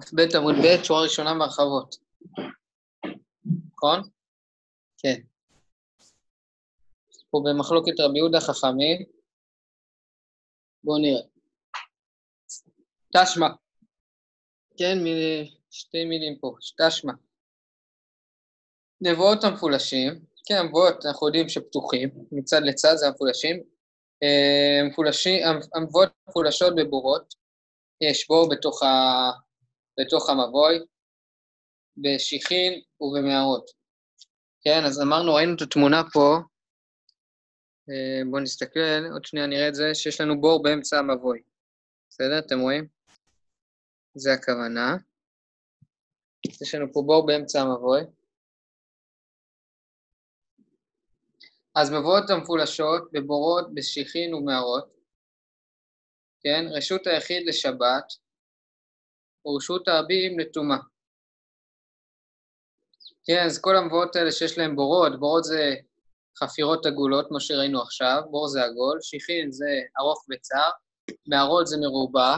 כ"ב עמוד ב', שורה ראשונה בהרחבות. נכון? כן. פה במחלוקת רבי יהודה חכמים. בואו נראה. תשמע. כן, שתי מילים פה, תשמע. נבואות המפולשים, כן, הנבואות אנחנו יודעים שפתוחים, מצד לצד זה המפולשים. אה, מפולשים, הנבואות מפולשות בבורות, יש בור בתוך, ה... בתוך המבוי, בשיחין ובמערות. כן, אז אמרנו, ראינו את התמונה פה, אה, בואו נסתכל, עוד שנייה נראה את זה, שיש לנו בור באמצע המבוי. בסדר? אתם רואים? זה הכוונה. יש לנו פה בור באמצע המבוי. אז מבואות המפולשות בבורות, בשיחין ומערות, כן? רשות היחיד לשבת ורשות הרבים לטומאה. כן, אז כל המבואות האלה שיש להם בורות, בורות זה חפירות עגולות, כמו שראינו עכשיו, בור זה עגול, שיחין זה ארוך וצר, מערות זה מרובע,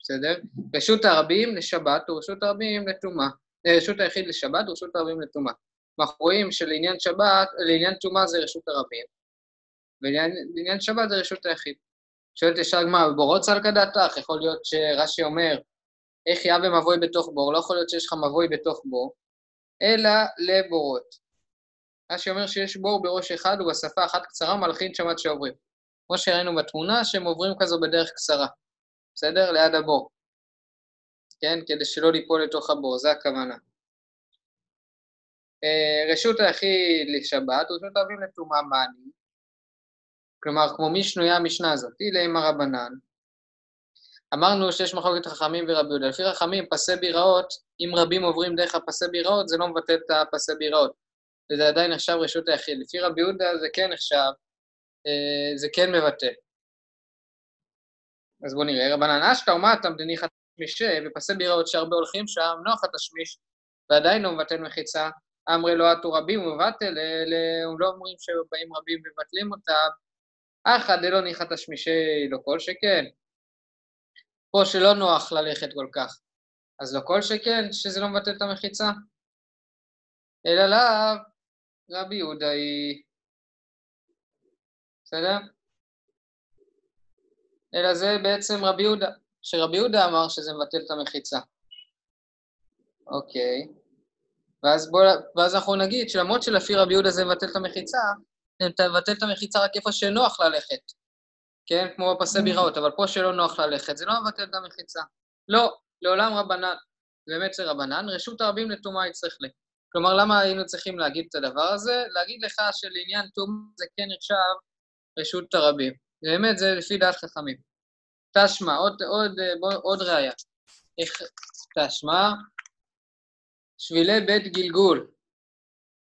בסדר? רשות הרבים לשבת ורשות הרבים לטומאה. אה, רשות היחיד לשבת ורשות הרבים לטומאה. אנחנו רואים שלעניין שבת, לעניין טומאה זה רשות הרבים, ולעניין שבת זה רשות היחיד. שואלת ישר גמרא, בבורות צלקא דעתך, יכול להיות שרש"י אומר, איך יהיה במבוי בתוך בור, לא יכול להיות שיש לך מבוי בתוך בור, אלא לבורות. רש"י אומר שיש בור בראש אחד ובשפה אחת קצרה מלחין שמת שעוברים. כמו שראינו בתמונה, שהם עוברים כזו בדרך קצרה, בסדר? ליד הבור. כן? כדי שלא ליפול לתוך הבור, זה הכוונה. אה, רשות היחיד לשבת, רשות אביב לטומאה מאני. כלומר, כמו מי שנויה המשנה הזאת, אילי רבנן. אמרנו שיש מחלוקת חכמים ורבי יהודה. לפי חכמים, פסי ביראות, אם רבים עוברים דרך הפסי ביראות, זה לא מבטא את הפסי ביראות. וזה עדיין נחשב רשות היחיד. לפי רבי יהודה זה כן נחשב, אה, זה כן מבטא. אז בואו נראה. רבנן אשכא ומטה מדניחא תשמישי, ופסי ביראות שהרבה הולכים שם, נוח התשמיש, ועדיין לא מבטל מחיצה. אמרי לא עטו רבים ומבטל, הם לא אומרים שבאים רבים ומבטלים אותם. אחא דלא ניחא תשמישי לא כל שכן. פה שלא נוח ללכת כל כך. אז לא כל שכן שזה לא מבטל את המחיצה. אלא לאו רבי יהודה היא... בסדר? אלא זה בעצם רבי יהודה, שרבי יהודה אמר שזה מבטל את המחיצה. אוקיי. ואז, בוא, ואז אנחנו נגיד שלמרות שלפי רבי יהודה זה מבטל את המחיצה, מבטל את המחיצה רק איפה שנוח ללכת. כן? כמו בפסי ביראות, אבל פה שלא נוח ללכת, זה לא מבטל את המחיצה. לא, לעולם רבנן, באמת זה רבנן, רשות הרבים לטומאה יצטרך לי. כלומר, למה היינו צריכים להגיד את הדבר הזה? להגיד לך שלעניין טומאה זה כן נחשב רשות הרבים. באמת, זה לפי דעת חכמים. תשמע, עוד, עוד, בוא, עוד ראייה. איך, תשמע, שבילי בית גלגול.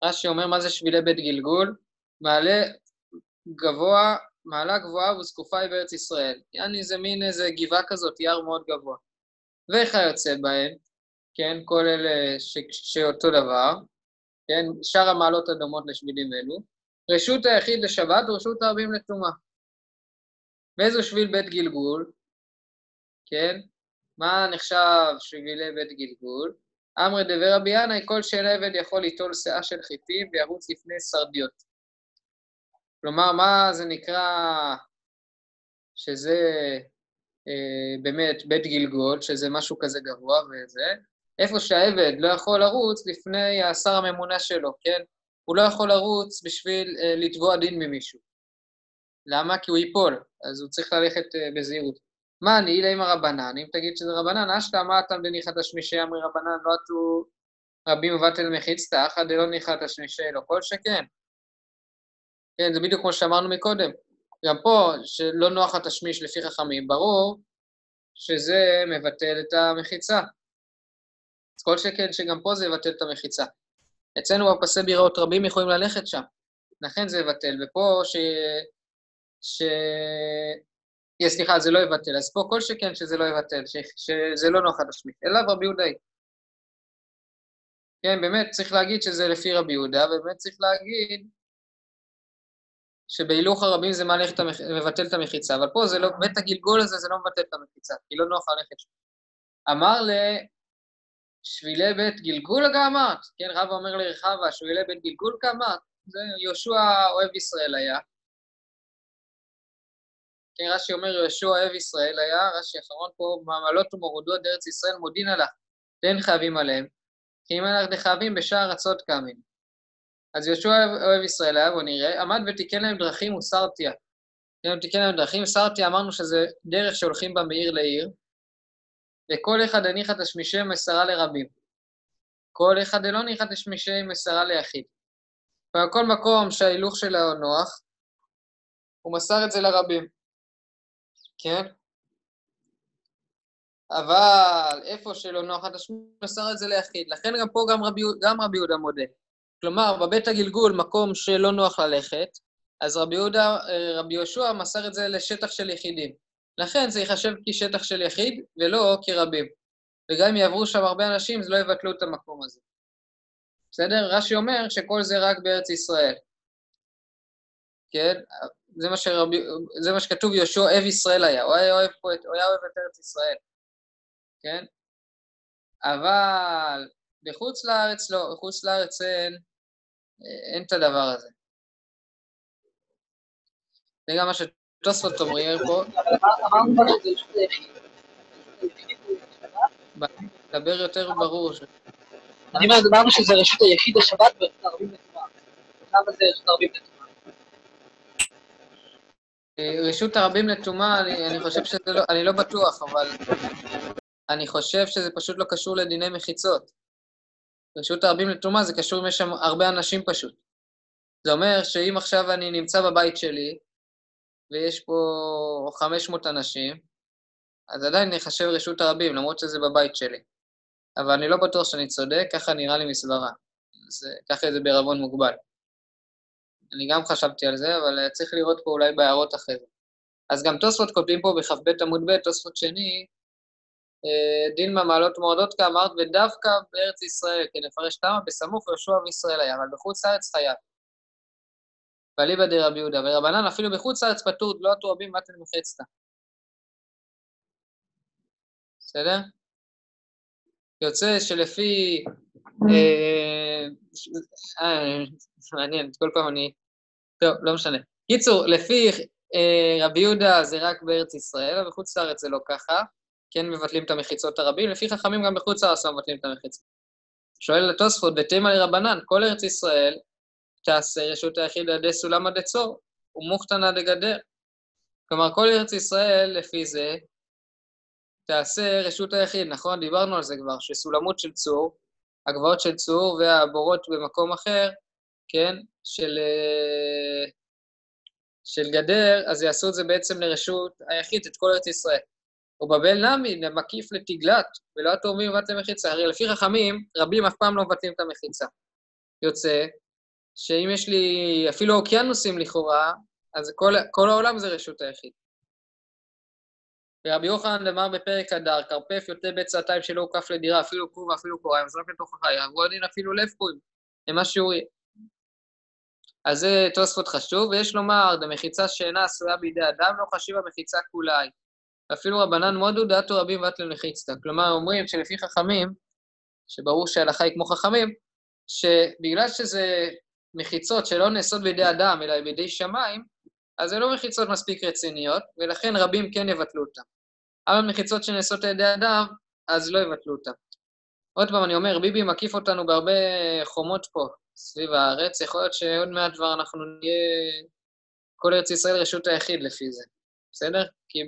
רש"י אומר, מה זה שבילי בית גלגול? מעלה גבוה מעלה גבוהה וזקופה היא בארץ ישראל. יעני זה מין איזה גבעה כזאת, יער מאוד גבוה. וכיוצא בהן, כן, כל אלה ש... שאותו דבר, כן, שאר המעלות הדומות לשבילים אלו, רשות היחיד לשבת ורשות הרבים לטומאה. באיזו שביל בית גלגול, כן, מה נחשב שבילי בית גלגול? אמרי דבר רבי ינאי, כל שאין עבד יכול ליטול שאה של חיטים וירוץ לפני סרדיות. כלומר, מה זה נקרא שזה אה, באמת בית גלגול, שזה משהו כזה גבוה וזה, איפה שהעבד לא יכול לרוץ לפני השר הממונה שלו, כן? הוא לא יכול לרוץ בשביל אה, לתבוע דין ממישהו. למה? כי הוא ייפול, אז הוא צריך ללכת אה, בזהירות. מה אני, אילה עם הרבנן, אם תגיד שזה רבנן, אשתא מה אתה דניחא תשמישי אמרי רבנן, לא עטו רבים ובטל מחיצתא, אחא דלא ניחא תשמישי לא כל שכן. כן, זה בדיוק כמו שאמרנו מקודם. גם פה, שלא נוח התשמיש לפי חכמים, ברור שזה מבטל את המחיצה. אז כל שכן שגם פה זה יבטל את המחיצה. אצלנו בפסי ביראות רבים יכולים ללכת שם, לכן זה יבטל, ופה ש... ש... Yeah, סליחה, זה לא יבטל, אז פה כל שכן שזה לא יבטל, ש... שזה לא נוח התשמיש, אלא רבי יהודאי. כן, באמת צריך להגיד שזה לפי רבי יהודה, ובאמת צריך להגיד שבהילוך הרבים זה מעלה את המח... מבטל את המחיצה, אבל פה זה לא, בית הגלגול הזה זה לא מבטל את המחיצה, כי לא נוח ללכת שם. אמר לשבילי בית גלגול גם כן, רב אומר לרחבה, שבילי בית גלגול כאמרת? זה יהושע אוהב ישראל היה. כן, רש"י אומר יהושע אוהב ישראל היה, רש"י אחרון פה, מעמלות ומורדות דארץ ישראל מודין עליו, ואין חייבים עליהם, כי אם אנחנו חייבים בשער רצות קמים. אז יהושע אוהב ישראל היה, בוא נראה, עמד ותיקן להם דרכים וסרטיה. כן, תיקן להם דרכים, סרטיה אמרנו שזה דרך שהולכים בה מעיר לעיר, וכל אחד הניחא תשמישי מסרה לרבים. כל אחד דלא ניחא תשמישי מסרה ליחיד. ובכל מקום שההילוך שלו נוח, הוא מסר את זה לרבים, כן? אבל איפה שלא נוח, אתה מסר את זה ליחיד. לכן גם פה גם רבי, גם רבי יהודה מודה. כלומר, בבית הגלגול, מקום שלא נוח ללכת, אז רבי יהודה, אה, רבי יהושע מסר את זה לשטח של יחידים. לכן זה ייחשב כשטח של יחיד ולא כרבים. וגם אם יעברו שם הרבה אנשים, אז לא יבטלו את המקום הזה. בסדר? רש"י אומר שכל זה רק בארץ ישראל. כן? זה מה, שרבי, זה מה שכתוב, יהושע אוהב ישראל היה, הוא היה אוהב, פה, הוא היה אוהב את ארץ ישראל, כן? אבל בחוץ לארץ לא, בחוץ לארץ אין, אין את הדבר הזה. זה גם מה שתוספות אומרים פה. דבר יותר ברור. אני אומר, אמרנו שזה רשות היחיד השבת ורשות הרבים לתורה. למה זה רשות לתורה? אה, רשות הרבים לטומאה, אני, אני חושב שזה לא, אני לא בטוח, אבל אני חושב שזה פשוט לא קשור לדיני מחיצות. רשות הרבים לטומאה זה קשור אם יש שם הרבה אנשים פשוט. זה אומר שאם עכשיו אני נמצא בבית שלי, ויש פה 500 אנשים, אז עדיין נחשב רשות הרבים, למרות שזה בבית שלי. אבל אני לא בטוח שאני צודק, ככה נראה לי מסברה. אז ככה זה בערבון מוגבל. אני גם חשבתי על זה, אבל צריך לראות פה אולי בהערות אחרי זה. אז גם תוספות כותבים פה בכ"ב עמוד ב', תוספות שני, אה, דין מעלות מועדות כאמרת, ודווקא בארץ ישראל, כן, נפרש תמה, בסמוך יהושע וישראל היה, אבל בחוץ לארץ חייב. ואליבא דרבי יהודה, ורבנן אפילו בחוץ לארץ פטור, לא תורבים מתן מחצתא. בסדר? יוצא שלפי... אה, אה, מעניין, כל פעם אני... טוב, לא משנה. קיצור, לפי רבי יהודה זה רק בארץ ישראל, אבל בחוץ לארץ זה לא ככה. כן מבטלים את המחיצות הרבים, לפי חכמים גם בחוץ לארץ לא מבטלים את המחיצות. שואל לתוספות, בתימא לרבנן, כל ארץ ישראל תעשה רשות היחיד על ידי סולמא דצור, ומוכתנא דגדר. כלומר, כל ארץ ישראל, לפי זה, תעשה רשות היחיד, נכון? דיברנו על זה כבר, שסולמות של צור, הגבעות של צור והבורות במקום אחר, כן, של, אה, של גדר, אז יעשו את זה בעצם לרשות היחיד, את כל ארץ ישראל. ובבל נמי, מקיף לתגלת, ולא התאומים מבטלים מחיצה. הרי לפי חכמים, רבים אף פעם לא מבטלים את המחיצה. יוצא שאם יש לי אפילו אוקיינוסים לכאורה, אז כל, כל העולם זה רשות היחיד. ורבי יוחנן אמר בפרק הדר, כרפף יוטה בצעתיים שלא הוקף לדירה, אפילו קור ואפילו קוריים, זרק לתוך החי, יעברו הדין אפילו לב קורים, למה שהוא יהיה. אז זה תוספות חשוב, ויש לומר, דמחיצה שאינה עשויה בידי אדם, לא חשיבה מחיצה כולה היא. ואפילו רבנן מודו דעתו רבים ואט למחיצתא. כלומר, אומרים שלפי חכמים, שברור שההלכה היא כמו חכמים, שבגלל שזה מחיצות שלא נעשות בידי אדם, אלא בידי שמיים, אז זה לא מחיצות מספיק רציניות, ולכן רבים כן יבטלו אותן. אבל מחיצות שנעשות על ידי אדם, אז לא יבטלו אותן. עוד פעם, אני אומר, ביבי מקיף אותנו בהרבה חומות פה, סביב הארץ, יכול להיות שעוד מעט כבר אנחנו נהיה כל ארץ ישראל רשות היחיד לפי זה, בסדר? כי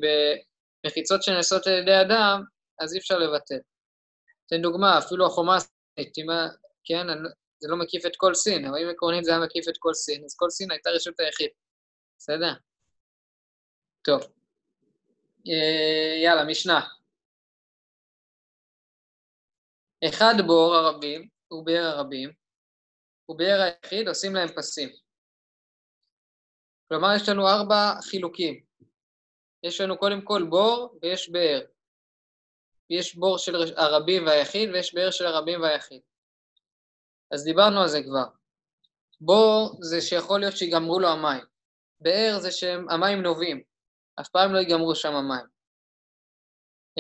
במחיצות שנעשות על ידי אדם, אז אי אפשר לבטל. אתן דוגמה, אפילו החומה הסינית, כן, זה לא מקיף את כל סין, אבל אם עקרונית זה היה מקיף את כל סין, אז כל סין הייתה רשות היחיד. בסדר? טוב. אה, יאללה, משנה. אחד בור הרבים, הוא הרבים, הוא באר היחיד, עושים להם פסים. כלומר, יש לנו ארבע חילוקים. יש לנו קודם כל בור ויש באר. יש בור של הרבים והיחיד ויש באר של הרבים והיחיד. אז דיברנו על זה כבר. בור זה שיכול להיות שיגמרו לו המים. באר זה שהמים נובעים, אף פעם לא ייגמרו שם המים.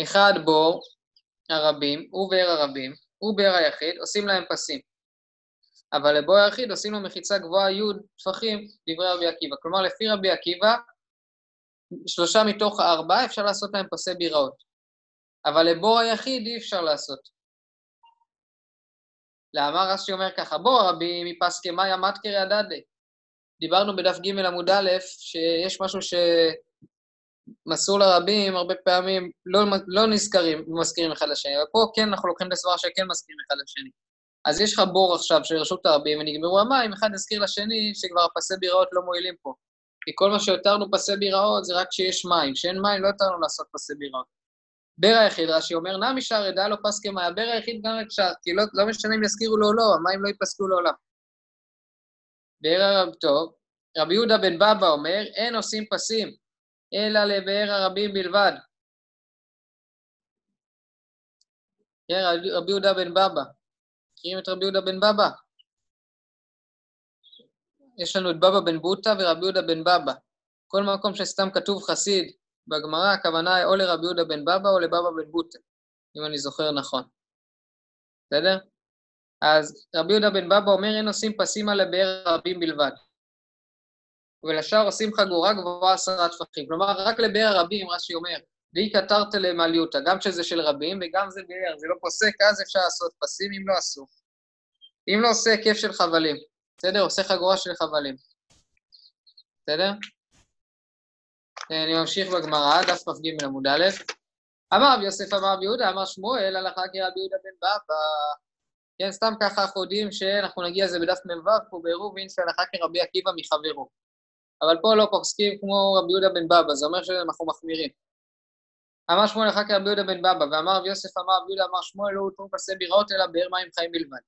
אחד בור, הרבים, הוא באר הרבים, הוא באר היחיד, עושים להם פסים. אבל לבו היחיד עושים לו מחיצה גבוהה י' טפחים, דברי רבי עקיבא. כלומר, לפי רבי עקיבא, שלושה מתוך הארבעה אפשר לעשות להם פסי ביראות. אבל לבור היחיד אי אפשר לעשות. למה רש"י אומר ככה, בוא רבי מפסקי מאיה מתקרי הדדה. דיברנו בדף ג' עמוד א', שיש משהו שמסור לרבים, הרבה פעמים לא, לא נזכרים, מזכירים אחד לשני, אבל פה כן אנחנו לוקחים לסברה שכן מזכירים אחד לשני. אז יש לך בור עכשיו של רשות הרבים ונגמרו המים, אחד יזכיר לשני שכבר פסי ביראות לא מועילים פה. כי כל מה שהותרנו פסי ביראות זה רק כשיש מים, כשאין מים לא יותר לעשות פסי ביראות. בר היחיד, רש"י אומר, נמי שער ידע לו פס כמאי, הבר היחיד גם אפשר, כי לא, לא משנה אם יזכירו לו או לא, המים לא ייפסקו לעולם. באר הרב טוב, רבי יהודה בן בבא אומר, אין עושים פסים, אלא לבאר הרבים בלבד. כן, רבי יהודה בן בבא. מכירים את רבי יהודה בן בבא? יש לנו את בבא בן בוטה ורבי יהודה בן בבא. כל מקום שסתם כתוב חסיד בגמרא, הכוונה היא או לרבי יהודה בן בבא או לבבא בן בוטה, אם אני זוכר נכון. בסדר? אז רבי יהודה בן בבא אומר, אין עושים פסים על הבאר רבים בלבד. ולשאר עושים חגורה גבוהה עשרה טפחים. כלומר, רק לבאר הרבים, רש"י אומר, די קטרת למעליותא, גם שזה של רבים וגם זה באר, זה לא פוסק, אז אפשר לעשות פסים, אם לא אסור. אם לא עושה היקף של חבלים, בסדר? עושה חגורה של חבלים. בסדר? אני ממשיך בגמרא, דף כ"ג עמוד א', אמר רבי יוסף אמר רבי יהודה, אמר שמואל, הלכה כרבי יהודה בן בבא. כן, סתם ככה אנחנו יודעים שאנחנו נגיע לזה בדף מ"ו פה בעירובין שהלכה כרבי עקיבא מחברו. אבל פה לא פוסקים כמו רבי יהודה בן בבא, זה אומר שאנחנו מחמירים. אמר שמואל הלכה כרבי יהודה בן בבא, ואמר רבי יוסף אמר רבי יהודה אמר שמואל לא הותרו פסי ביראות אלא באר מים חיים בלבד.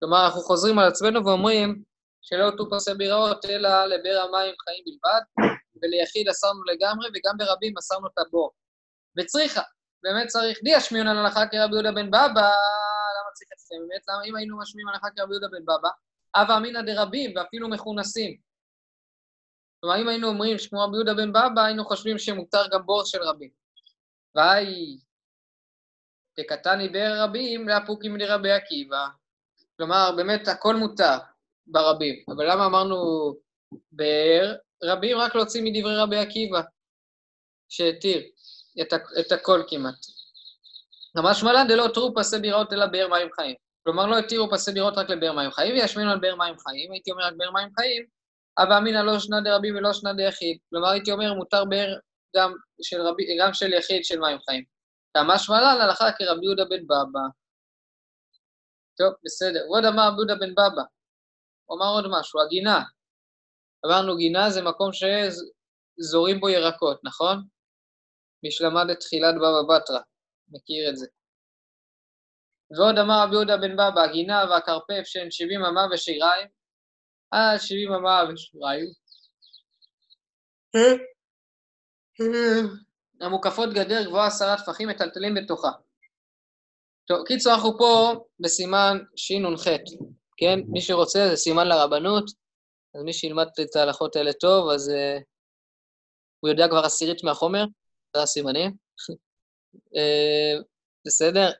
כלומר, אנחנו חוזרים על עצמנו ואומרים שלא הותרו פסי ביראות אלא לבאר המים חיים בלבד, וליחיד אסרנו לגמרי, וגם ברבים אסרנו את הבור. וצריכה, באמת צריך, די על הלכה כרבי יהודה בן בבא, למה צריך את זה באמת? למה אם היינו משמיעים הלכה כרבי יהודה בן בבא, הווה אמינא דרבים, ואפילו מכונסים. כלומר, אם היינו אומרים שכמו רבי יהודה בן בבא, היינו חושבים שמותר גם בור של רבים. ואי, דקתני באר רבים, לאפוקים דרבי עקיבא. כלומר, באמת הכל מותר ברבים. אבל למה אמרנו באר? רבים רק להוציא מדברי רבי עקיבא, שהתיר את, את הכל כמעט. ממש מלן דלא תרו פסי בירות אלא באר מים חיים. כלומר, לא התירו פסי בירות רק לבאר מים חיים, וישמינו על באר מים חיים, הייתי אומר רק באר מים חיים, אבל אמינא לא שנה דרבים ולא שנה דיחיד. כלומר, הייתי אומר, מותר באר גם של, רבי, גם של יחיד של מים חיים. ממש מלן הלכה כרבי יהודה בן בבא. טוב, בסדר. ועוד אמר רבי יהודה בן בבא. הוא אמר עוד משהו, הגינה. אמרנו גינה זה מקום שזורים בו ירקות, נכון? מי שלמד את תחילת בבא בתרא, מכיר את זה. ועוד אמר רבי יהודה בן בבא, הגינה והכרפף שהן שבעים אמה ושיריים, אה, שבעים אמה ושיריים. המוקפות גדר גבוהה עשרה טפחים מטלטלים בתוכה. טוב, קיצור, אנחנו פה בסימן שנ"ח, כן? מי שרוצה זה סימן לרבנות, אז מי שילמד את ההלכות האלה טוב, אז uh, הוא יודע כבר עשירית מהחומר, זה הסימנים. uh, בסדר?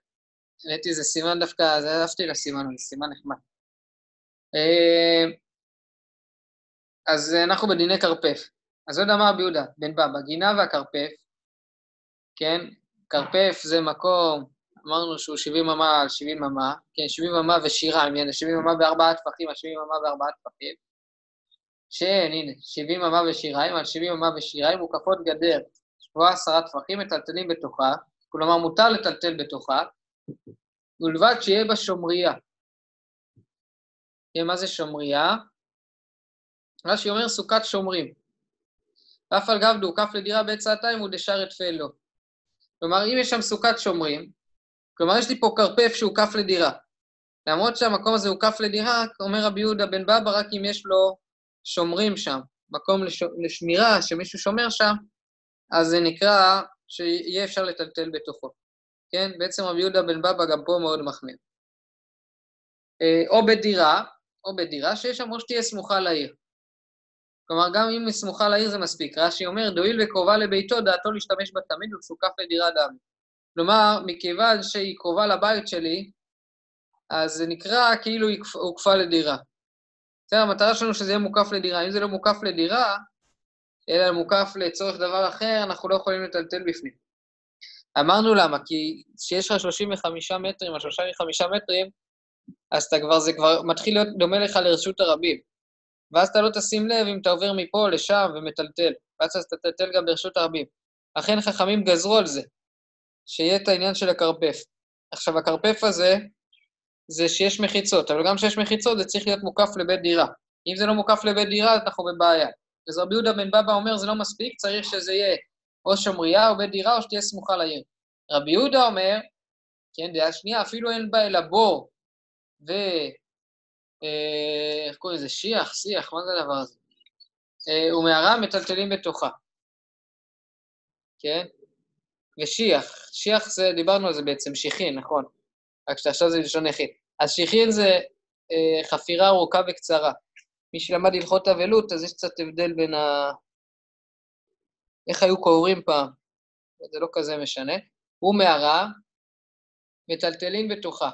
האמת היא, זה סימן דווקא, זה אהבתי לסימן, זה סימן נחמד. Uh, אז אנחנו בדיני כרפף. אז עוד אמר רבי יהודה, בן בבא, גינה והכרפף, כן? כרפף זה מקום, אמרנו שהוא 70 אמה על 70 אמה, כן, 70 אמה ושירה, אם 70 אמה בארבעה טפחים על 70 אמה בארבעה טפחים, שאין, הנה, 70 אמה ושיריים, על 70 אמה ושיריים מוקפות גדר, שבועה עשרה טפחים מטלטלים בתוכה, כלומר מותר לטלטל בתוכה, ולבד שיהיה בה שומריה. כן, מה זה שומריה? רש"י אומר סוכת שומרים. אף על גב דו, כף לדירה בעת סעתיים ודשר את פלו. כלומר, אם יש שם סוכת שומרים, כלומר, יש לי פה כרפף שהוא כף לדירה. למרות שהמקום הזה הוא כף לדירה, אומר רבי יהודה בן בבא, רק אם יש לו שומרים שם, מקום לש... לשמירה, שמישהו שומר שם, אז זה נקרא שיהיה אפשר לטלטל בתוכו. כן? בעצם רבי יהודה בן בבא גם פה מאוד מחמיר. אה, או בדירה, או בדירה שיש שם או שתהיה סמוכה לעיר. כלומר, גם אם היא סמוכה לעיר זה מספיק. רש"י אומר, דואיל וקרובה לביתו, דעתו להשתמש בה תמיד ולסוכף לדירה דמי. כלומר, מכיוון שהיא קרובה לבית שלי, אז זה נקרא כאילו היא הוקפה לדירה. בסדר, המטרה שלנו שזה יהיה מוקף לדירה. אם זה לא מוקף לדירה, אלא מוקף לצורך דבר אחר, אנחנו לא יכולים לטלטל בפנים. אמרנו למה, כי כשיש לך 35 מטרים או 35 מטרים, אז אתה כבר, זה כבר מתחיל להיות דומה לך לרשות הרבים. ואז אתה לא תשים לב אם אתה עובר מפה לשם ומטלטל, ואז אתה תטלטל גם ברשות הרבים. לכן חכמים גזרו על זה, שיהיה את העניין של הכרפף. עכשיו, הכרפף הזה, זה שיש מחיצות, אבל גם כשיש מחיצות זה צריך להיות מוקף לבית דירה. אם זה לא מוקף לבית דירה, אנחנו בבעיה. אז רבי יהודה בן בבא אומר, זה לא מספיק, צריך שזה יהיה או שומריה או בית דירה או שתהיה סמוכה לעיר. רבי יהודה אומר, כן, דעה שנייה, אפילו אין בה אלא בור ו... אה, איך קוראים לזה? שיח, שיח, מה זה הדבר הזה? אה, ומערה מטלטלים בתוכה, כן? ושיח, שיח זה, דיברנו על זה בעצם, שיחין, נכון. רק שעכשיו זה לשון יחיד. אז שיחין זה אה, חפירה ארוכה וקצרה. מי שלמד הלכות אבלות, אז יש קצת הבדל בין ה... איך היו קוברים פעם, זה לא כזה משנה. הוא מערה, מטלטלים בתוכה.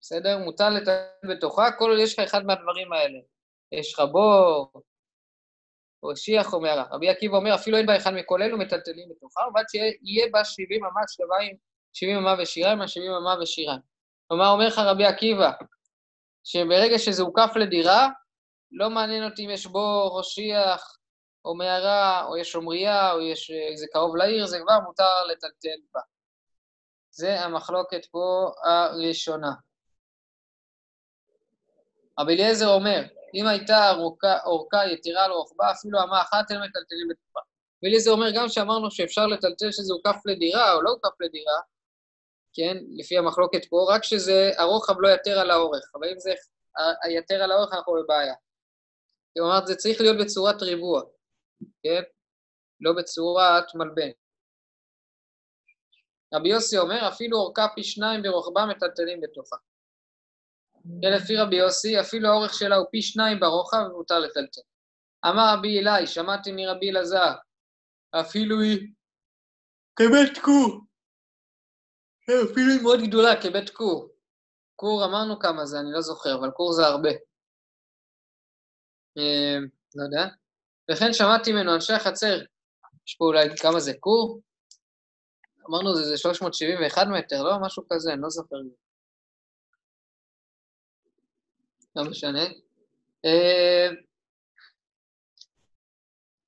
בסדר? מותר לטלטל בתוכה, כל עוד יש לך אחד מהדברים האלה. יש לך בור, או שיח או מערה. רבי עקיבא אומר, אפילו אין בה אחד מכל אלו, מטלטלים בתוכה, אבל שיהיה בה 70 אמה שלבים, 70 אמה ושיריים, 70 אמה ושיריים. כלומר, אומר לך רבי עקיבא, שברגע שזה הוקף לדירה, לא מעניין אותי אם יש בור או שיח או מערה, או יש שומריה, או יש, זה קרוב לעיר, זה כבר מותר לטלטל בה. זה המחלוקת פה הראשונה. רבי אליעזר אומר, אם הייתה אורכה, יתירה לרוחבה, אפילו אמה אחת אין מטלטלים בתוכה. רבי אליעזר אומר גם שאמרנו שאפשר לטלטל שזה הוקף לדירה או לא הוקף לדירה, כן, לפי המחלוקת פה, רק שזה, הרוחב לא יתר על האורך, אבל אם זה יתר על האורך אנחנו בבעיה. כלומר, זה צריך להיות בצורת ריבוע, כן? לא בצורת מלבן. רבי יוסי אומר, אפילו אורכה פי שניים ברוחבה מטלטלים בתוכה. לפי רבי יוסי, אפילו האורך שלה הוא פי שניים ברוחב ומותר לטלטל. אמר רבי אלי, שמעתי מרבי אלעזר, אפילו היא כבית כור. אפילו היא מאוד גדולה כבית כור. כור אמרנו כמה זה, אני לא זוכר, אבל כור זה הרבה. אה, לא יודע. וכן שמעתי ממנו אנשי החצר, יש פה אולי כמה זה כור? אמרנו זה, זה 371 מטר, לא? משהו כזה, אני לא זוכר. לא משנה. אה,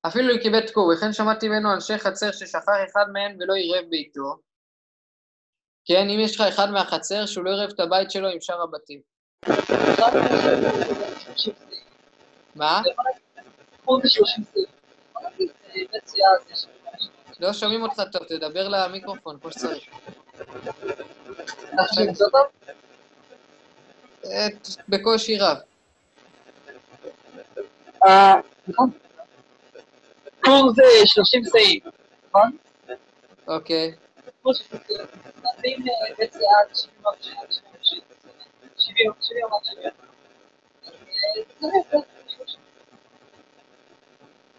אפילו כבית כור, וכן שמעתי ממנו אנשי חצר ששכח אחד מהם ולא עירב ביתו. כן, אם יש לך אחד מהחצר, שהוא לא עירב את הבית שלו עם שאר הבתים. מה? לא שומעים אותך טוב, תדבר למיקרופון, כמו שצריך. בקושי רב. נכון. קור זה 30 סעיף, נכון? אוקיי.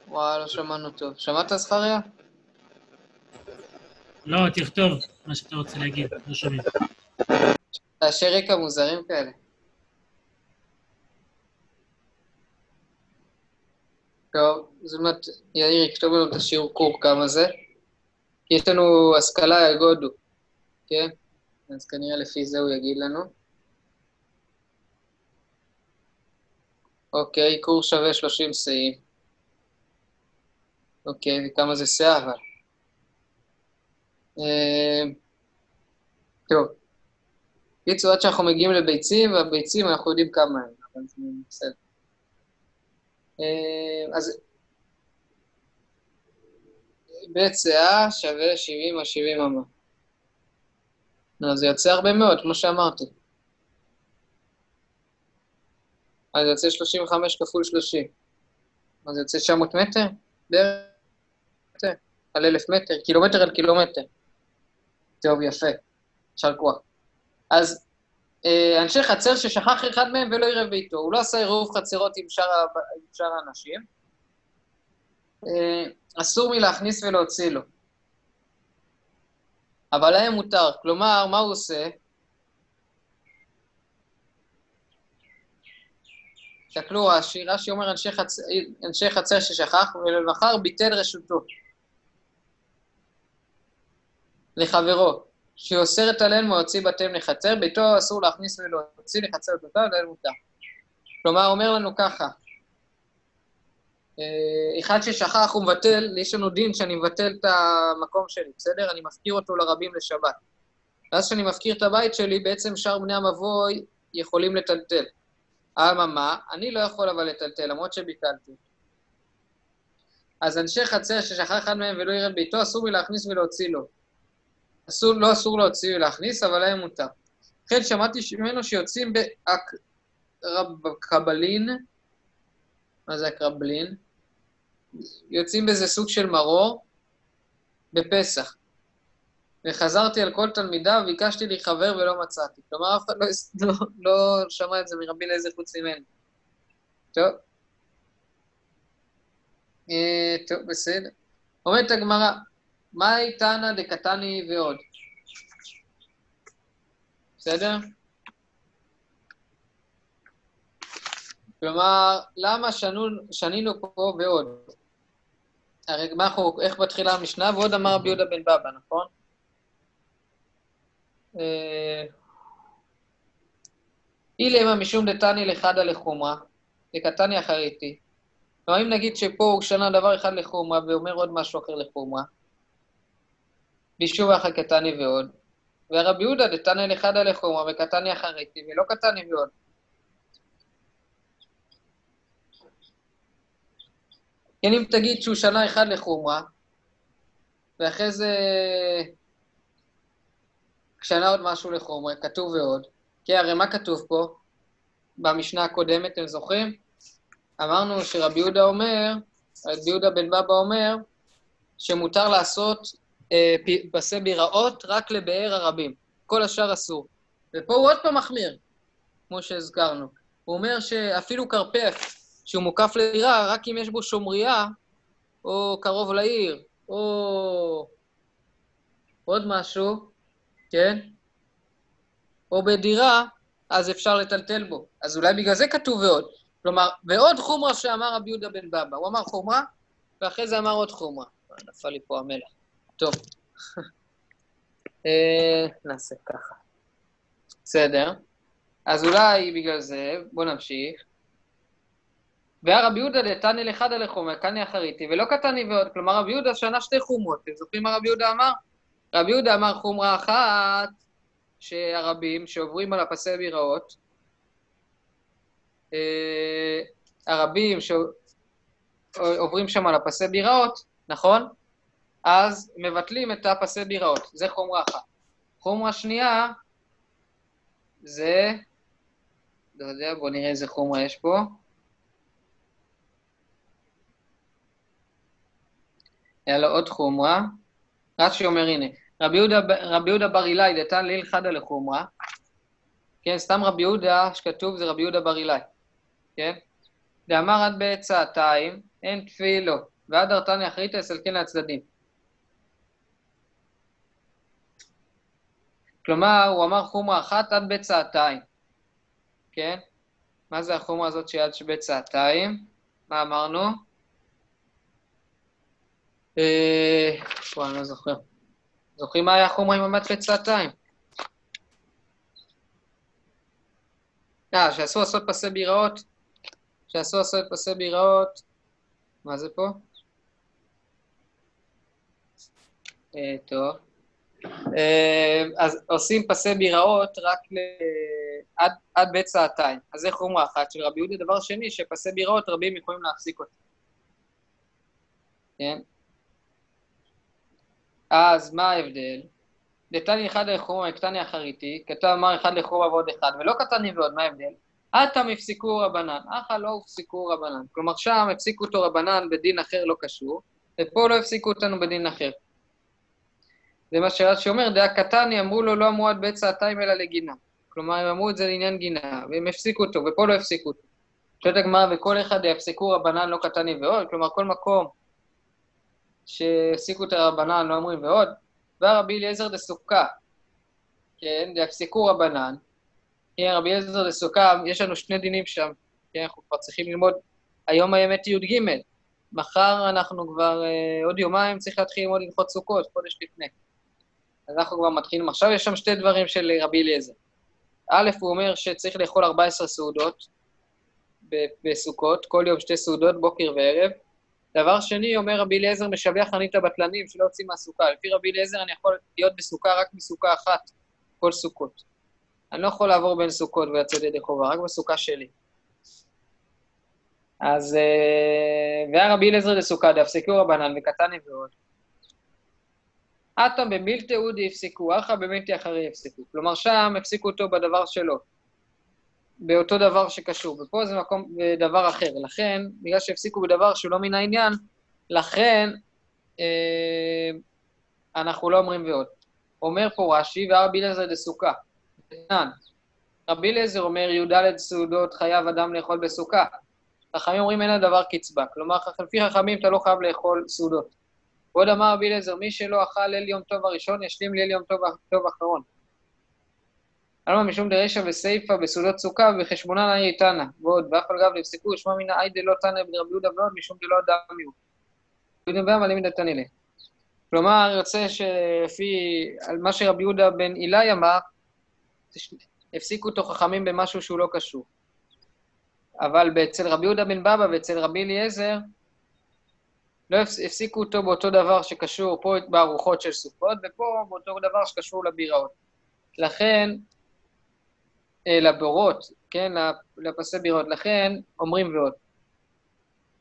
וואי, לא שמענו טוב. שמעת, זכריה? לא, תכתוב מה שאתה רוצה להגיד, לא שומעים. רעשי רקע מוזרים כאלה. טוב, זאת אומרת, יאיר יכתוב לנו את השיעור קור כמה זה. יש לנו השכלה יגודו, כן? אז כנראה לפי זה הוא יגיד לנו. אוקיי, קור שווה 30 שאים. אוקיי, וכמה זה שאה אבל? אה, טוב. קיצור, עד שאנחנו מגיעים לביצים, והביצים אנחנו יודעים כמה הם, אבל זה בסדר. אה, אז בית שאה שווה 70 או 70 אמה. נו, זה יוצא הרבה מאוד, כמו שאמרתי. אז יוצא 35 כפול 30. אז יוצא 900 מטר? בערך? על אלף מטר, קילומטר על קילומטר. טוב, יפה. יישר כוח. אז אנשי חצר ששכח אחד מהם ולא עירב ביתו, הוא לא עשה עירוב חצרות עם שאר האנשים. אה, אסור מלהכניס ולהוציא לו. אבל להם מותר. כלומר, מה הוא עושה? תסתכלו, רש"י, רש"י אומר. אנשי חצר ששכח, ולמחר ביטל רשותו. לחברו, שאוסרת עליהם להוציא בתיהם לחצר, ביתו אסור להכניס ולהוציא לחצר אותה, ולהם מותר. כלומר, אומר לנו ככה, אה, אחד ששכח הוא מבטל, יש לנו דין שאני מבטל את המקום שלי, בסדר? אני מפקיר אותו לרבים לשבת. ואז כשאני מפקיר את הבית שלי, בעצם שאר בני המבוי יכולים לטלטל. אממה, אני לא יכול אבל לטלטל, למרות שביטלתי. אז אנשי חצר ששכח אחד מהם ולא ירד ביתו, אסור לי להכניס ולהוציא לו. אסור, לא אסור להוציא ולהכניס, אבל להם מותר. לכן שמעתי ממנו שיוצאים באקרבלין, מה זה אקרבלין? יוצאים באיזה סוג של מרור בפסח. וחזרתי על כל תלמידיו, ביקשתי לי חבר ולא מצאתי. כלומר, אף אחד לא, לא, לא שמע את זה מרבי אליעזר חוץ ממני. טוב. אה, טוב, בסדר. אומרת הגמרא, מהי תנא דקתני ועוד? בסדר? כלומר, למה שנו, שנינו פה ועוד? הרי מה אנחנו, איך מתחילה המשנה? ועוד אמר רבי יהודה בן בבא, נכון? אה, אילמה משום דתני לחדא לחומרא, דקתני אחריתי. כלומר, אם נגיד שפה הוא שנה דבר אחד לחומרא ואומר עוד משהו אחר לחומרא, בישוב אחר קטני ועוד, והרבי יהודה דתני לחדא לחומרא וקטני אחריתי ולא קטני ועוד. כן, אם תגיד שהוא שנה אחד לחומרה, ואחרי זה שנה עוד משהו לחומרה, כתוב ועוד, כי הרי מה כתוב פה במשנה הקודמת, אתם זוכרים? אמרנו שרבי יהודה אומר, רבי יהודה בן בבא אומר, שמותר לעשות פסי ביראות רק לבאר הרבים, כל השאר אסור. ופה הוא עוד פעם מחמיר, כמו שהזכרנו. הוא אומר שאפילו כרפף, שהוא מוקף לדירה רק אם יש בו שומריה, או קרוב לעיר, או עוד משהו, כן? או בדירה, אז אפשר לטלטל בו. אז אולי בגלל זה כתוב ועוד. כלומר, ועוד חומרה שאמר רבי יהודה בן בבא. הוא אמר חומרה, ואחרי זה אמר עוד חומרה. נפל לי פה המלח. טוב. אה, נעשה ככה. בסדר. אז אולי בגלל זה, בואו נמשיך. והרבי יהודה דתני לחדא לחומר, קני אחריתי, ולא קטני ועוד. כלומר, רבי יהודה שנה שתי חומות. אתם זוכרים מה רבי יהודה אמר? רבי יהודה אמר חומרה אחת, שהרבים שעוברים על הפסי ביראות, אה, הרבים שעוברים שם על הפסי ביראות, נכון? אז מבטלים את הפסי ביראות. זה חומרה אחת. חומרה שנייה זה, לא יודע, בואו נראה איזה חומרה יש פה. היה לו עוד חומרה. רש"י אומר, הנה, רבי יהודה, רבי יהודה בר אילאי דתן ליל חדא לחומרה, כן, סתם רבי יהודה שכתוב זה רבי יהודה בר אילאי, כן? דאמר עד בעצתיים, אין תפילו, ועד ארתני אחריתא יסלקן הצדדים. כלומר, הוא אמר חומרה אחת עד בצעתיים, כן? מה זה החומרה הזאת שעד שבצעתיים? מה אמרנו? אה... וואי, אני לא זוכר. זוכרים מה היה חומרה עם המת בצעתיים? אה, שאסור לעשות פסי ביראות? שאסור לעשות פסי ביראות? מה זה פה? אה, טוב. אה, אז עושים פסי ביראות רק ל... עד, עד בית סעתיים. אז זה חומרה אחת של רבי יהודה. דבר שני, שפסי ביראות רבים יכולים להפסיק אותם. כן? אז מה ההבדל? דתני אחד לחומרה, קטני אחריתי, כתב אמר אחד לחומרה ועוד אחד, ולא קטני ועוד, מה ההבדל? עתם הפסיקו רבנן, אחא לא הפסיקו רבנן. כלומר, שם הפסיקו אותו רבנן בדין אחר לא קשור, ופה לא הפסיקו אותנו בדין אחר. זה מה שרש"י אומר, דעה קטני, אמרו לו, לא אמרו עד בית סעתיים אלא לגינה. כלומר, הם אמרו את זה לעניין גינה, והם הפסיקו אותו, ופה לא הפסיקו אותו. שואלת הגמרא, וכל אחד יפסיקו רבנן לא קטני ועוד, כלומר, כל מקום שהפסיקו את הרבנן לא אומרים ועוד, בא רבי אליעזר דסוכה, כן, דהפסקו רבנן, כן, רבי אליעזר דסוכה, יש לנו שני דינים שם, כן, אנחנו כבר צריכים ללמוד, היום האמת היא י"ג, מחר אנחנו כבר, אה, עוד יומיים צריך להתחיל ללמוד הלכות סוכות, חודש לפני. אז אנחנו כבר מתחילים. עכשיו יש שם שתי דברים של רבי אליעזר. א', הוא אומר שצריך לאכול 14 סעודות בסוכות, כל יום שתי סעודות, בוקר וערב. דבר שני, אומר רבי אליעזר, משבח אני את הבטלנים שלא יוצאים מהסוכה. לפי רבי אליעזר אני יכול להיות בסוכה רק מסוכה אחת, כל סוכות. אני לא יכול לעבור בין סוכות ולצאת ידי חובה, רק בסוכה שלי. אז... אה, והיה רבי אליעזר לסוכה, דאפסקו רבנן וקטני ועוד. עטה במילתא אודי הפסיקו, אחא במילתא אחרי הפסיקו. כלומר, שם הפסיקו אותו בדבר שלו, באותו דבר שקשור, ופה זה מקום, דבר אחר. לכן, בגלל שהפסיקו בדבר שהוא לא מן העניין, לכן אה, אנחנו לא אומרים ועוד. אומר פה רש"י, והרבי אליעזר דסוכה. רבי אליעזר אומר, י"ד סעודות חייב אדם לאכול בסוכה. חכמים אומרים אין הדבר קצבה, כלומר, לפי חכמים אתה לא חייב לאכול סעודות. ועוד אמר רבי אליעזר, מי שלא אכל ליל יום טוב הראשון, ישלים ליל יום טוב, טוב אחרון. עלמא משום דרישא וסיפא בסעודות סוכה ובחשבונן אי תנא, ועוד, ואף על גב נפסקו, שמע מן האי דלא תנא ברבי יהודה ועוד, משום דלא אדם יהיו. יהודים ועמלים מדתנילי. כלומר, יוצא שלפי, על מה שרבי יהודה בן אילאי אמר, הפסיקו אותו חכמים במשהו שהוא לא קשור. אבל אצל רבי יהודה בן בבא ואצל רבי אליעזר, לא הפסיקו אותו באותו דבר שקשור פה בארוחות של סוכות, ופה באותו דבר שקשור לביראות. לכן, אה, לבורות, כן, לפסי בירות, לכן אומרים ועוד.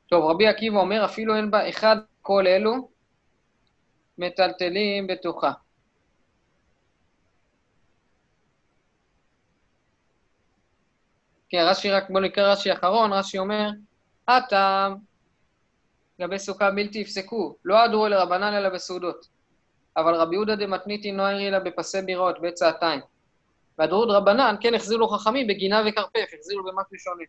טוב, רבי עקיבא אומר, אפילו אין בה אחד כל אלו מטלטלים בתוכה. כן, רש"י רק, בואו נקרא רש"י אחרון, רש"י אומר, הטעם לגבי סוכה בלתי יפסקו, לא אדרו לרבנן אלא בסעודות. אבל רבי יהודה דמתניתין לא הרי אלא בפסי בירות, בצעתיים. והדרות רבנן, כן החזירו לו חכמים בגינה וכרפף, החזירו במשהו שונה.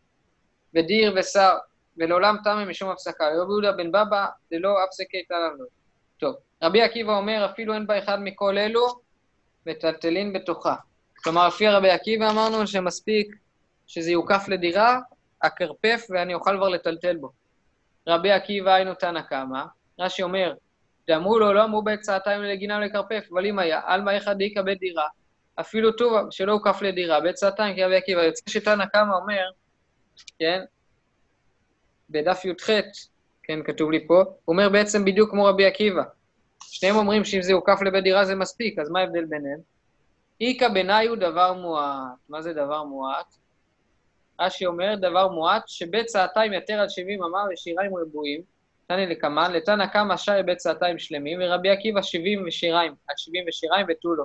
ודיר ושר, ולעולם תמה משום הפסקה. רבי יהודה בן בבא, ללא הפסקי תלם לו. טוב, רבי עקיבא אומר, אפילו אין בה אחד מכל אלו, מטלטלין בתוכה. כלומר, לפי רבי עקיבא אמרנו שמספיק שזה יוקף לדירה, הכרפף, ואני אוכל כבר לטלטל בו. רבי עקיבא היינו תנא קמא, רש"י אומר, ואמרו לו, לא אמרו בעת סעתיים לגינה ולכרפף, אבל אם היה, עלמא איכא דאיכא בית דירה, אפילו טוב שלא הוקף לדירה, בעת כי רבי עקיבא. יוצא שתנא קמא אומר, כן, בדף י"ח, כן, כתוב לי פה, הוא אומר בעצם בדיוק כמו רבי עקיבא. שניהם אומרים שאם זה הוקף לבית דירה זה מספיק, אז מה ההבדל ביניהם? איכא בנאי הוא דבר מועט. מה זה דבר מועט? רש"י אומר, דבר מועט, שבית צעתיים יתר על שבעים אמה ושיריים רבועים, תני לקמן, לתנא קמא שי בית צעתיים שלמים, ורבי עקיבא שבעים ושיריים, עד שבעים ושיריים ותו לו.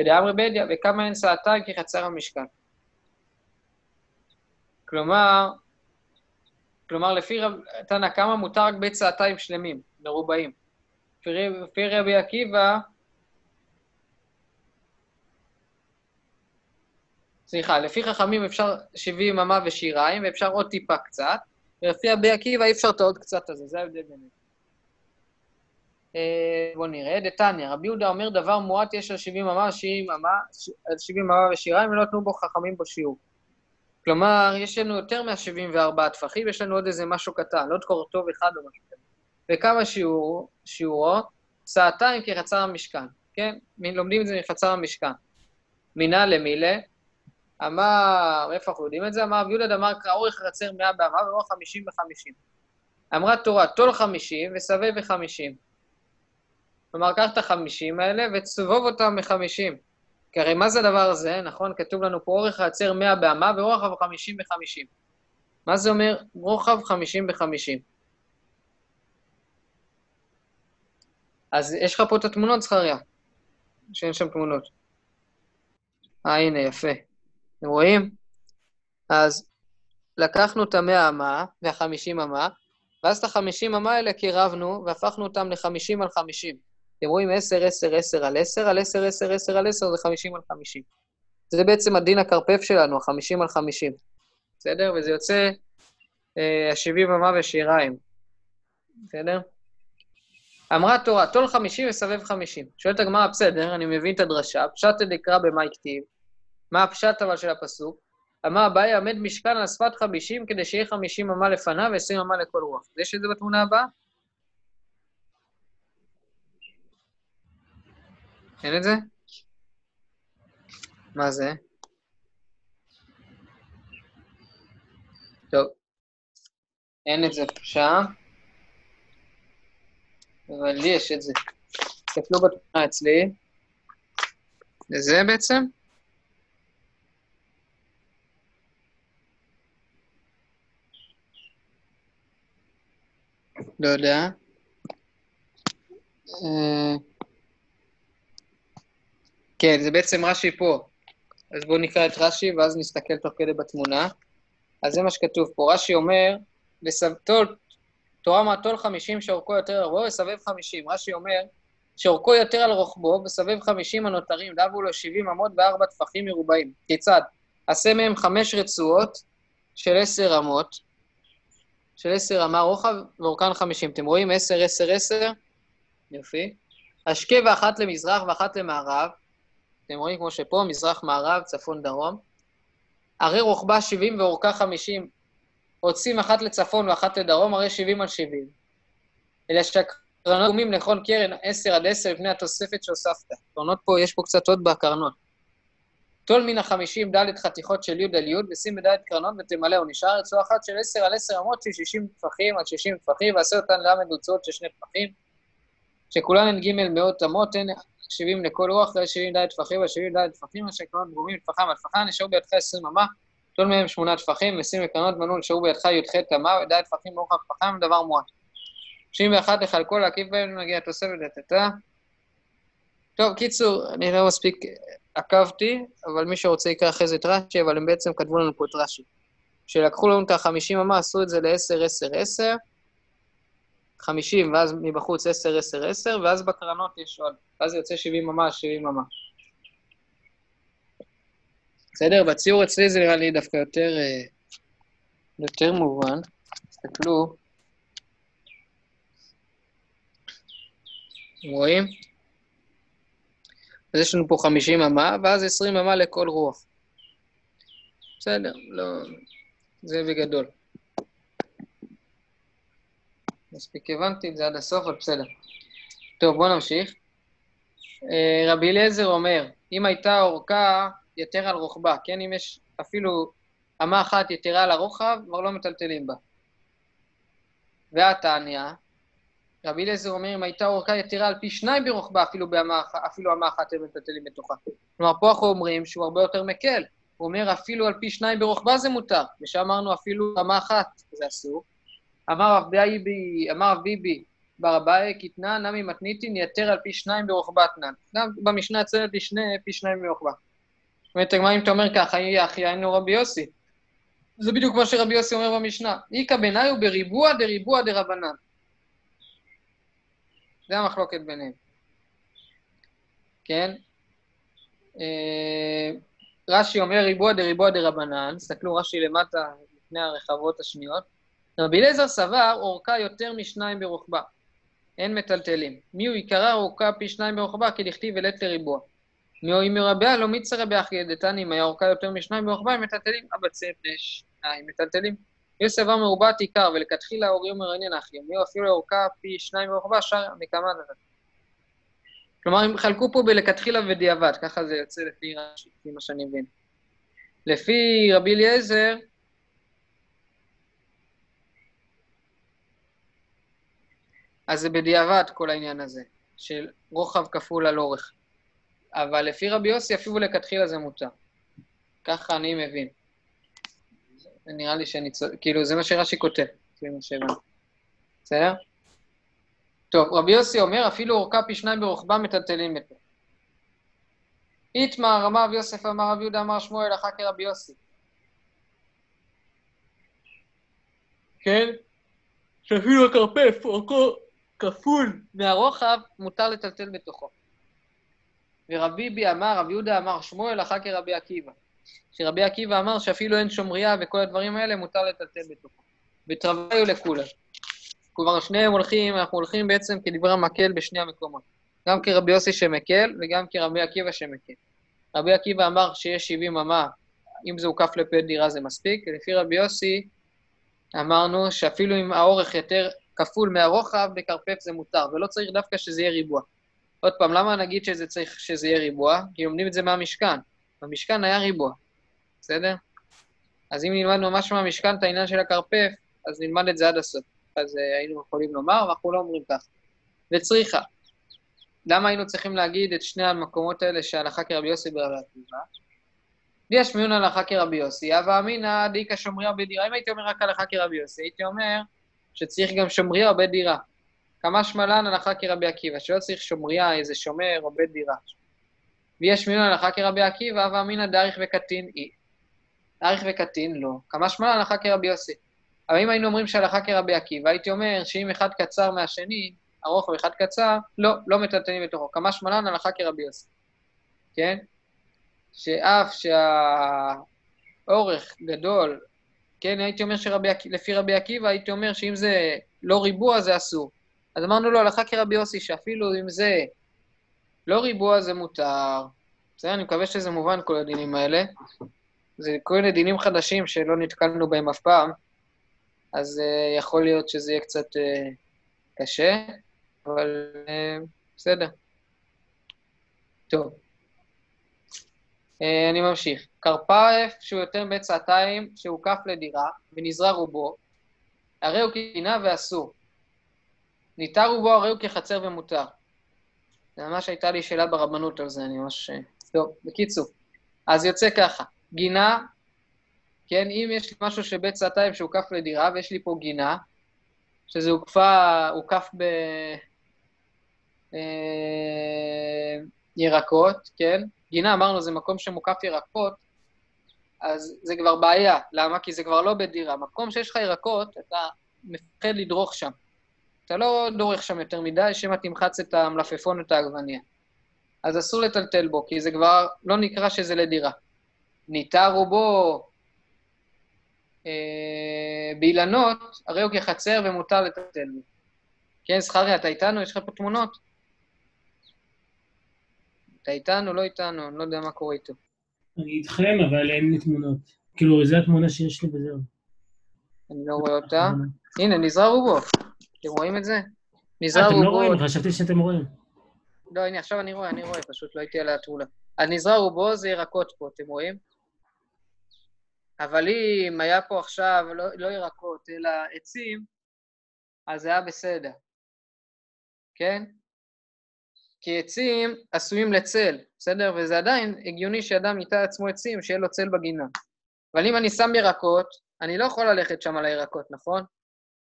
ודאמרי בדיא, וכמה אין צעתיים כחצר המשכן. כלומר, כלומר, לפי רב, תנא קמא מותר רק בית צעתיים שלמים, מרובעים. לפי רבי עקיבא, סליחה, לפי חכמים אפשר 70 אמה ושיריים, ואפשר עוד טיפה קצת, ולפי רבי עקיבא אי אפשר את העוד קצת הזה, זה ההבדל ביניהם. אה, בואו נראה, דתניא, רבי יהודה אומר דבר מועט יש על 70 אמה, 70 אמה, על 70 אמה ושיריים, ולא נתנו בו חכמים בו שיעור. כלומר, יש לנו יותר מה-74 טפחים, יש לנו עוד איזה משהו קטן, עוד קורטוב אחד או משהו כזה. וכמה שיעור, שיעורו? סעתיים כחצר המשכן, כן? לומדים את זה מחצר המשכן. מינה למילה, אמר, איפה אנחנו יודעים את זה? אמר, ויהודה דמר קרא אורך חצר מאה באמה ואורך חמישים בחמישים. אמרה תורה, טול חמישים וסבב בחמישים. כלומר, קח את החמישים האלה ותסובוב אותם בחמישים. כי הרי מה זה הדבר הזה? נכון, כתוב לנו פה אורך החצר מאה באמה ורוחב חמישים בחמישים. מה זה אומר רוחב חמישים בחמישים? אז יש לך פה את התמונות, זכריה, שאין שם תמונות. אה, הנה, יפה. אתם רואים? אז לקחנו את המאה אמה והחמישים אמה, ואז את החמישים אמה האלה קירבנו והפכנו אותם לחמישים על חמישים. אתם רואים עשר, עשר, עשר על עשר, על עשר, עשר, עשר על עשר, זה חמישים על חמישים. זה בעצם הדין הכרפף שלנו, החמישים על חמישים. בסדר? וזה יוצא אה, השבעים אמה ושיריים. בסדר? אמרה תורה, טול חמישים וסבב חמישים. שואלת הגמרא, בסדר, אני מבין את הדרשה, פשט דקרא במה הכתיב. מה הפשט אבל של הפסוק? אמר אביי, עמד משכן על שפת חמישים כדי שיהיה חמישים אמה לפניו ועשרים אמה לכל רוח. יש את זה בתמונה הבאה? אין את זה? מה זה? טוב. אין את זה שם. אבל לי יש את זה. תסתכלו בתמונה אצלי. זה בעצם? לא יודע. אה, כן, זה בעצם רש"י פה. אז בואו נקרא את רש"י ואז נסתכל תוך כדי בתמונה. אז זה מה שכתוב פה. רש"י אומר, לסבתול, תורה מעטול חמישים שאורכו יותר על רוחבו וסבב חמישים. רש"י אומר, שאורכו יותר על רוחבו וסבב חמישים הנותרים, דבו לו שבעים אמות בארבע טפחים מרובעים. כיצד? עשה מהם חמש רצועות של עשר אמות, של עשר אמה רוחב ואורכן חמישים. אתם רואים? עשר, עשר, עשר. יופי. השקה ואחת למזרח ואחת למערב. אתם רואים כמו שפה, מזרח, מערב, צפון, דרום. הרי רוחבה 70 ואורכה 50, עוצים אחת לצפון ואחת לדרום, הרי 70 על 70. אלא שהקרנות דומים לכל קרן 10 עד 10 לפני התוספת שהוספת. קרנות פה, יש פה קצת עוד בקרנות. טול מן החמישים ד' חתיכות של י' על י', ושים בד' קרנות ותמלאו. נשאר רצועה אחת של 10 על 10 אמות של 60 טפחים על 60 טפחים, ועשה אותן ל' הוצאות של שני טפחים, שכולן הן ג' מאות אמות, הן 70 לכל רוח, ויש 70 ד' טפחים ו-70 ד' טפחים, אשר קרנות דגומים טפחם על טפחם, נשארו בידך 20 אמה, טול מהם שמונה טפחים, ושים לקרנות מנעול, נשארו בידך י"ח אמה, וד' טפחים ברוחב טפחם, דבר מועט. 91 לחלקו, להקיף בהם, נגיע תוספת. טוב, קיצור, אני לא מספיק עקבתי, אבל מי שרוצה יקרא אחרי זה את רש"י, אבל הם בעצם כתבו לנו פה את רש"י. שלקחו לנו את ה-50 אמה, עשו את זה ל-10, 10, 10, 50, ואז מבחוץ 10, 10, 10, ואז בקרנות יש עוד. ואז יוצא 70 אמה, 70 אמה. בסדר? בציור אצלי זה נראה לי דווקא יותר, אה, יותר מובן. תסתכלו. רואים? אז יש לנו פה 50 אמה, ואז 20 אמה לכל רוח. בסדר, לא... זה בגדול. מספיק הבנתי את זה עד הסוף, אבל בסדר. טוב, בואו נמשיך. אה, רבי אליעזר אומר, אם הייתה אורכה יתר על רוחבה, כן? אם יש אפילו אמה אחת יתרה על הרוחב, כבר לא מטלטלים בה. והתניא, רבי אליעזר אומר, אם הייתה אורכה יתרה על פי שניים ברוחבה, אפילו, באמה, אפילו אמה אחת הם מטלטלים בתוכה. כלומר, פה אנחנו אומרים שהוא הרבה יותר מקל. הוא אומר, אפילו על פי שניים ברוחבה זה מותר, ושאמרנו אפילו אמה אחת זה אסור. אמר רב ביבי, אמר ביבי, בר אביי, קטנה, נמי מתניתין, יתר על פי שניים ברוחבתנן. גם במשנה אצלנו פי שני, פי שניים ברוחבה. זאת אומרת, אם אתה אומר ככה, יהיה אחי היינו רבי יוסי. זה בדיוק מה שרבי יוסי אומר במשנה. איכא בעיניי הוא בריבוע דריבוע דרבנן. זה המחלוקת ביניהם. כן? אה, רש"י אומר ריבוע דריבוע דרבנן, תסתכלו רש"י למטה לפני הרחבות השניות. רבי אליעזר סבר אורכה יותר משניים ברוחבה. אין מטלטלים. מי הוא עיקרה אורכה פי שניים ברוחבה, כי דכתיב אלת לריבוע. מי הוא אימי רביה לא מיצה רבי אחי דתני, אם היה אורכה יותר משניים ברוחבה, הם מטלטלים אבצה פני שניים מטלטלים. יש סבר מרובת עיקר, ולכתחילה אורי אומר עניין אחי, מי הוא אפילו אורכה פי שניים ברוחבה, שר מכמה נתן. כלומר, הם חלקו פה בלכתחילה ודיעבד, ככה זה יוצא לפי רש"י, לפי מה שאני מבין. לפי רבי אליעזר, אז זה בדיעבד כל העניין הזה, של רוחב כפול על אורך. אבל לפי רבי יוסי אפילו לכתחילה זה מותר. ככה אני מבין. נראה לי שאני צודק, כאילו זה מה שרש"י כותב, זה מה שהבנתי. בסדר? טוב, רבי יוסי אומר, אפילו אורכה פי שניים ברוחבה מטלטלים אותו. איתמר, אמר רבי יוסף, אמר רבי יהודה, אמר שמואל, אחר כרבי יוסי. כן? שאפילו הכרפף, אורכו כפול מהרוחב, מותר לטלטל בתוכו. ורבי בי אמר, רבי יהודה אמר שמואל, אחר כרבי עקיבא. שרבי עקיבא אמר שאפילו אין שומריה וכל הדברים האלה, מותר לטלטל בתוכו. ותרוויו לכולם. כבר שניהם הולכים, אנחנו הולכים בעצם כדברי המקל בשני המקומות. גם כרבי יוסי שמקל וגם כרבי עקיבא שמקל. רבי עקיבא אמר שיש 70 אמה, אם זה הוקף לפי דירה זה מספיק, לפי רבי יוסי אמרנו שאפילו אם האורך יותר כפול מהרוחב, בכרפף זה מותר, ולא צריך דווקא שזה יהיה ריבוע. עוד פעם, למה נגיד שזה צריך שזה יהיה ריבוע? כי לומדים את זה מהמשכן. במשכן היה ריבוע, בסדר? אז אם נלמד ממש מהמשכן את העניין של הכרפף, אז נלמד את זה עד הסוף. אז uh, היינו יכולים לומר, ואנחנו לא אומרים כך. וצריכה. למה היינו צריכים להגיד את שני המקומות האלה שהלכה כרבי יוסי ברבי עקיבא? ויש מיון הלכה כרבי יוסי, הווה אמינא דאיכא שומריה בדירה. אם הייתי אומר רק הלכה כרבי יוסי, הייתי אומר שצריך גם שומריה או בית דירה. כמה שמלן הלכה כרבי עקיבא, שלא צריך שומריה, איזה שומר או בית דירה. ויש מיון הלכה כרבי עקיבא, הווה אמינא דאריך וקטין אי. דאריך וקטין לא. כמה שמלן הלכה כרבי יוסי. אבל אם היינו אומרים שהלכה כרבי עקיבא, הייתי אומר שאם אחד קצר מהשני, ארוך ואחד קצר, לא, לא מטלטלים בתוכו. כמה שמלן הלכה כרבי יוסי. כן? שאף שהאורך גדול, כן, הייתי אומר שלפי רבי עקיבא, הייתי אומר שאם זה לא ריבוע, זה אסור. אז אמרנו לו, הלכה כרבי יוסי, שאפילו אם זה לא ריבוע, זה מותר. בסדר, אני מקווה שזה מובן, כל הדינים האלה. זה כל מיני דינים חדשים שלא נתקלנו בהם אף פעם, אז uh, יכול להיות שזה יהיה קצת uh, קשה, אבל uh, בסדר. טוב. Uh, אני ממשיך. כרפף שהוא יותר בצעתיים שהוקף לדירה ונזרע רובו, הרי הוא קינה ואסור. ניתר רובו הרי הוא כחצר ומותר. זה ממש הייתה לי שאלה ברבנות על זה, אני ממש... טוב, בקיצור. אז יוצא ככה, גינה, כן, אם יש לי משהו שבית סעתיים שהוקף לדירה, ויש לי פה גינה, שזה הוקפה, הוקף ב... אה, ירקות, כן? גינה, אמרנו, זה מקום שמוקף ירקות, אז זה כבר בעיה. למה? כי זה כבר לא בית דירה. מקום שיש לך ירקות, אתה מפחד לדרוך שם. אתה לא דורך שם יותר מדי, שמא תמחץ את המלפפון ואת העגבניה. אז אסור לטלטל בו, כי זה כבר לא נקרא שזה לדירה. ניתר רובו אה, באילנות, הרי הוא כחצר ומותר לטלטל בו. כן, זכריה, אתה איתנו? יש לך פה תמונות? אתה איתנו? לא איתנו, אני לא יודע מה קורה איתו. אני איתכם, אבל אין לי תמונות. כאילו, זו התמונה שיש לי וזהו. אני לא רואה אותה. הנה, נזרע רובו. אתם רואים את זה? נזרע אה, אתם לא רובו... רואים? חשבתי שאתם רואים. לא, הנה, עכשיו אני רואה, אני רואה, פשוט לא הייתי על התמונה. אז נזרע רובו זה ירקות פה, אתם רואים? אבל אם היה פה עכשיו לא, לא ירקות, אלא עצים, אז זה היה בסדר, כן? כי עצים עשויים לצל, בסדר? וזה עדיין הגיוני שאדם ייטע עצמו עצים, שיהיה לו צל בגינה. אבל אם אני שם ירקות, אני לא יכול ללכת שם על הירקות, נכון?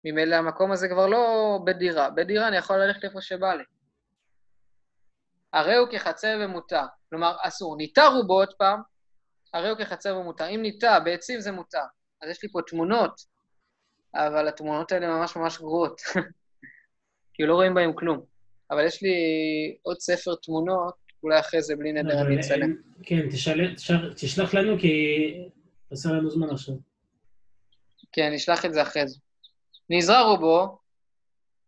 ממילא המקום הזה כבר לא בדירה. בדירה אני יכול ללכת איפה שבא לי. הרי הוא כחצר ומותר. כלומר, אסור. ניטע רובו עוד פעם, הרי הוא כחצר ומותר. אם ניטע בעצים זה מותר. אז יש לי פה תמונות, אבל התמונות האלה ממש ממש גרועות. כי לא רואים בהם כלום. אבל יש לי עוד ספר תמונות, אולי אחרי זה בלי נדר אני אצלם. כן, תשאל- תשאל- תשלח לנו, כי עשה לנו זמן עכשיו. כן, נשלח את זה אחרי זה. נזרע רובו,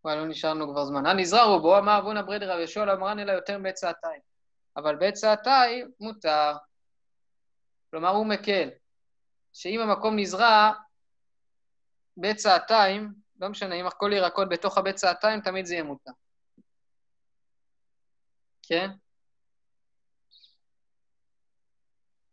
וואי, לא נשארנו כבר זמן. הנזרע רובו, אמר אבונה ברדר רבי יהושע אמרן אלא יותר בית צעתיים. אבל בית צעתיים מותר. כלומר, הוא מקל. שאם המקום נזרע בית צעתיים, לא משנה, אם הכל ירקות בתוך הבית צעתיים, תמיד זה יהיה מותר. כן?